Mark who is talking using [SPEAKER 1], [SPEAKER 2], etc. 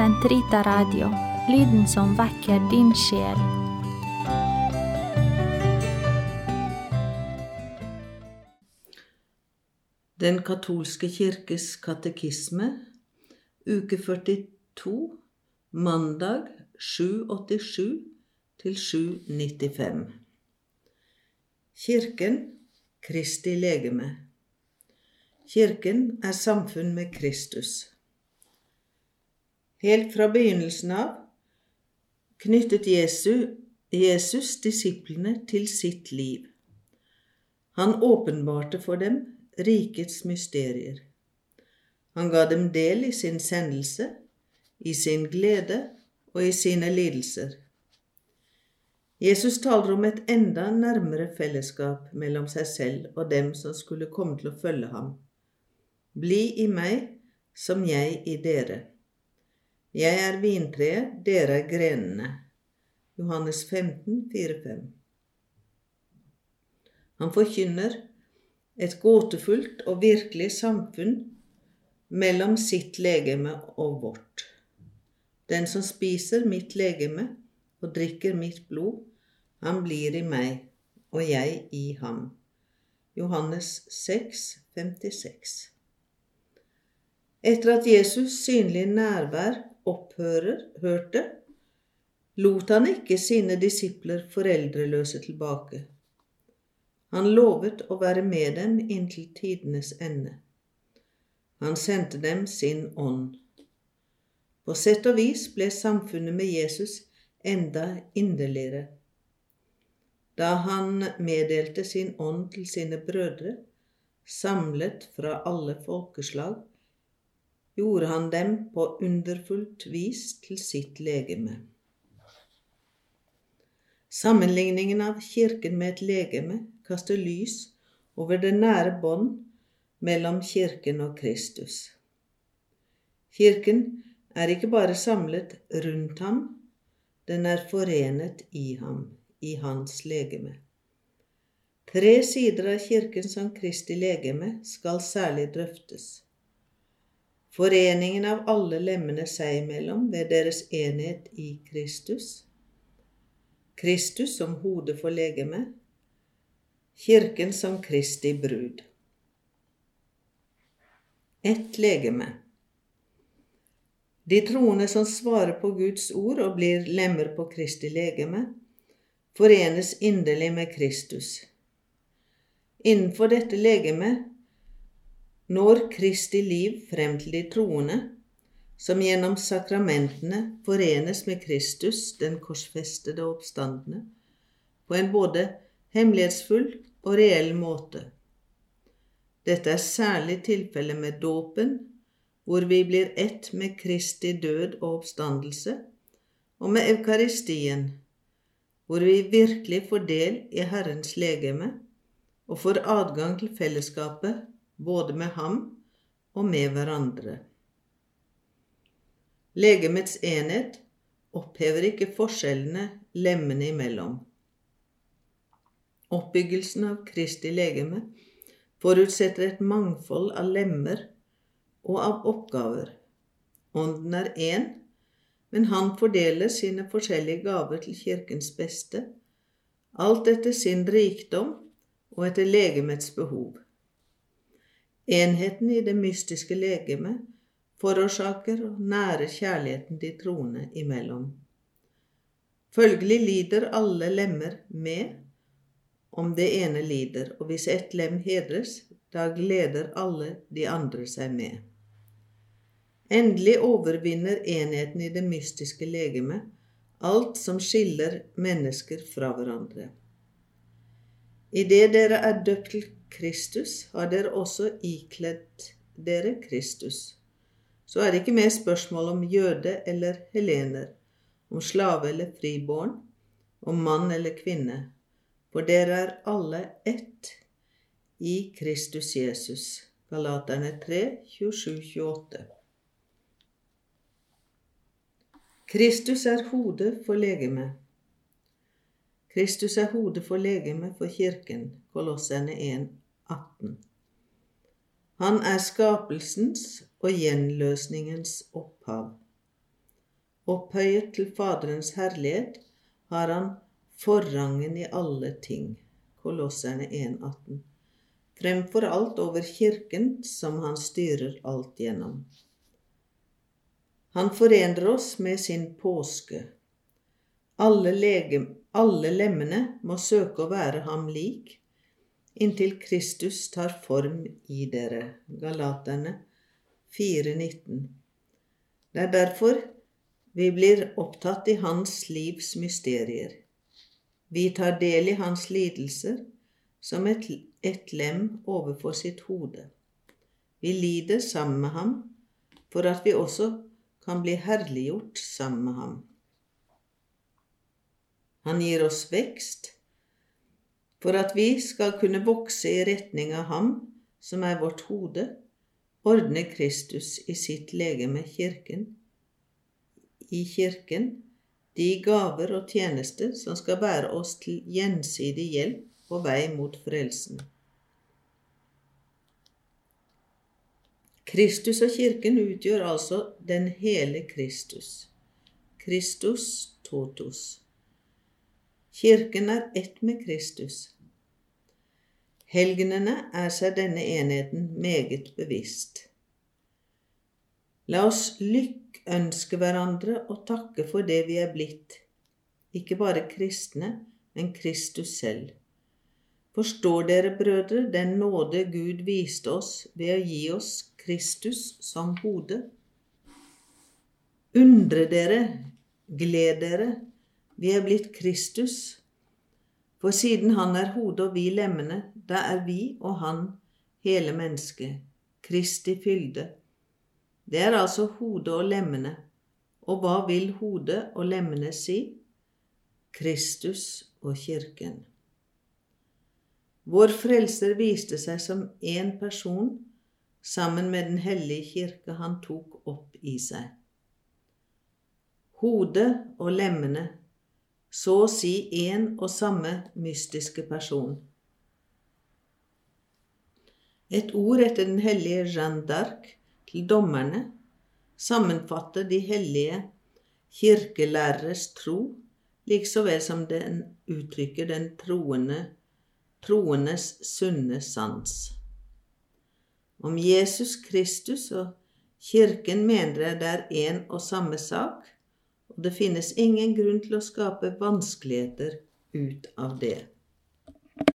[SPEAKER 1] Sentrita Radio, lyden som vekker din sjel.
[SPEAKER 2] Den katolske kirkes katekisme, uke 42, mandag 787 til 795. Kirken, Kristi legeme. Kirken er samfunn med Kristus. Helt fra begynnelsen av knyttet Jesu, Jesus disiplene til sitt liv. Han åpenbarte for dem rikets mysterier. Han ga dem del i sin sendelse, i sin glede og i sine lidelser. Jesus taler om et enda nærmere fellesskap mellom seg selv og dem som skulle komme til å følge ham. Bli i meg som jeg i dere. Jeg er vintreet, dere er grenene. Johannes 15, 4-5. Han forkynner et gåtefullt og virkelig samfunn mellom sitt legeme og vårt. Den som spiser mitt legeme og drikker mitt blod, han blir i meg, og jeg i ham. Johannes 6, 56. Etter at Jesus' synlige nærvær opphører, hørte, lot han ikke sine disipler foreldreløse tilbake. Han lovet å være med dem inntil tidenes ende. Han sendte dem sin ånd. På sett og vis ble samfunnet med Jesus enda inderligere. Da han meddelte sin ånd til sine brødre, samlet fra alle folkeslag, gjorde han dem på underfullt vis til sitt legeme. Sammenligningen av kirken med et legeme kaster lys over det nære bånd mellom kirken og Kristus. Kirken er ikke bare samlet rundt ham, den er forenet i ham, i hans legeme. Tre sider av kirken som Kristi legeme skal særlig drøftes. Foreningen av alle lemmene seg imellom ved deres enhet i Kristus. Kristus som hode for legemet, Kirken som Kristi brud. Ett legeme. De troende som svarer på Guds ord og blir lemmer på Kristi legeme, forenes inderlig med Kristus. Innenfor dette legemet når Kristi liv frem til de troende, som gjennom sakramentene forenes med Kristus, den korsfestede og oppstandende, på en både hemmelighetsfull og reell måte. Dette er særlig tilfellet med dåpen, hvor vi blir ett med Kristi død og oppstandelse, og med Eukaristien, hvor vi virkelig får del i Herrens legeme og får adgang til fellesskapet både med ham og med hverandre. Legemets enhet opphever ikke forskjellene lemmene imellom. Oppbyggelsen av Kristi legeme forutsetter et mangfold av lemmer og av oppgaver. Ånden er én, men han fordeler sine forskjellige gaver til Kirkens beste, alt etter sin rikdom og etter legemets behov. Enheten i det mystiske legemet forårsaker og nærer kjærligheten de troende imellom. Følgelig lider alle lemmer med om det ene lider, og hvis ett lem hedres, da gleder alle de andre seg med. Endelig overvinner enheten i det mystiske legemet alt som skiller mennesker fra hverandre. Idet dere er døpt Kristus, har dere også ikledd dere Kristus. Så er det ikke mer spørsmål om jøde eller helener, om slave eller friborn, om mann eller kvinne, for dere er alle ett i Kristus Jesus. Galaterne 3, 27-28. Kristus er hodet for legemet. Kristus er hodet for legemet for Kirken. Kolosserne 1, 18. Han er skapelsens og gjenløsningens opphav. opphøyet til Faderens herlighet, har han forrangen i alle ting. Kolosserne 1,18. Fremfor alt over Kirken, som han styrer alt gjennom. Han forener oss med sin påske. Alle, lege, alle lemmene må søke å være ham lik, inntil Kristus tar form i dere. Galaterne 4,19. Det er derfor vi blir opptatt i hans livs mysterier. Vi tar del i hans lidelser som et, et lem overfor sitt hode. Vi lider sammen med ham for at vi også kan bli herliggjort sammen med ham. Han gir oss vekst for at vi skal kunne vokse i retning av ham som er vårt hode, ordner Kristus i sitt legeme kirken, i kirken, de gaver og tjenester som skal bære oss til gjensidig hjelp på vei mot frelsen. Kristus og kirken utgjør altså den hele Kristus. Kristus totus. Kirken er ett med Kristus. Helgenene er seg denne enheten meget bevisst. La oss lykkønske hverandre og takke for det vi er blitt, ikke bare kristne, men Kristus selv. Forstår dere, brødre, den nåde Gud viste oss ved å gi oss Kristus som hode? Undre dere, gled dere, vi er blitt Kristus. For siden Han er hodet og vi lemmene, da er vi og Han hele mennesket, Kristi fylde. Det er altså hodet og lemmene. Og hva vil hodet og lemmene si? Kristus og Kirken. Vår Frelser viste seg som én person sammen med Den hellige kirke han tok opp i seg. Hodet og lemmene så å si én og samme mystiske person. Et ord etter den hellige Jeanne d'Arc til dommerne sammenfatter de hellige kirkelæreres tro, like vel som den uttrykker den troende, troendes sunne sans. Om Jesus Kristus og Kirken mener det er én og samme sak, og det finnes ingen grunn til å skape vanskeligheter ut av det.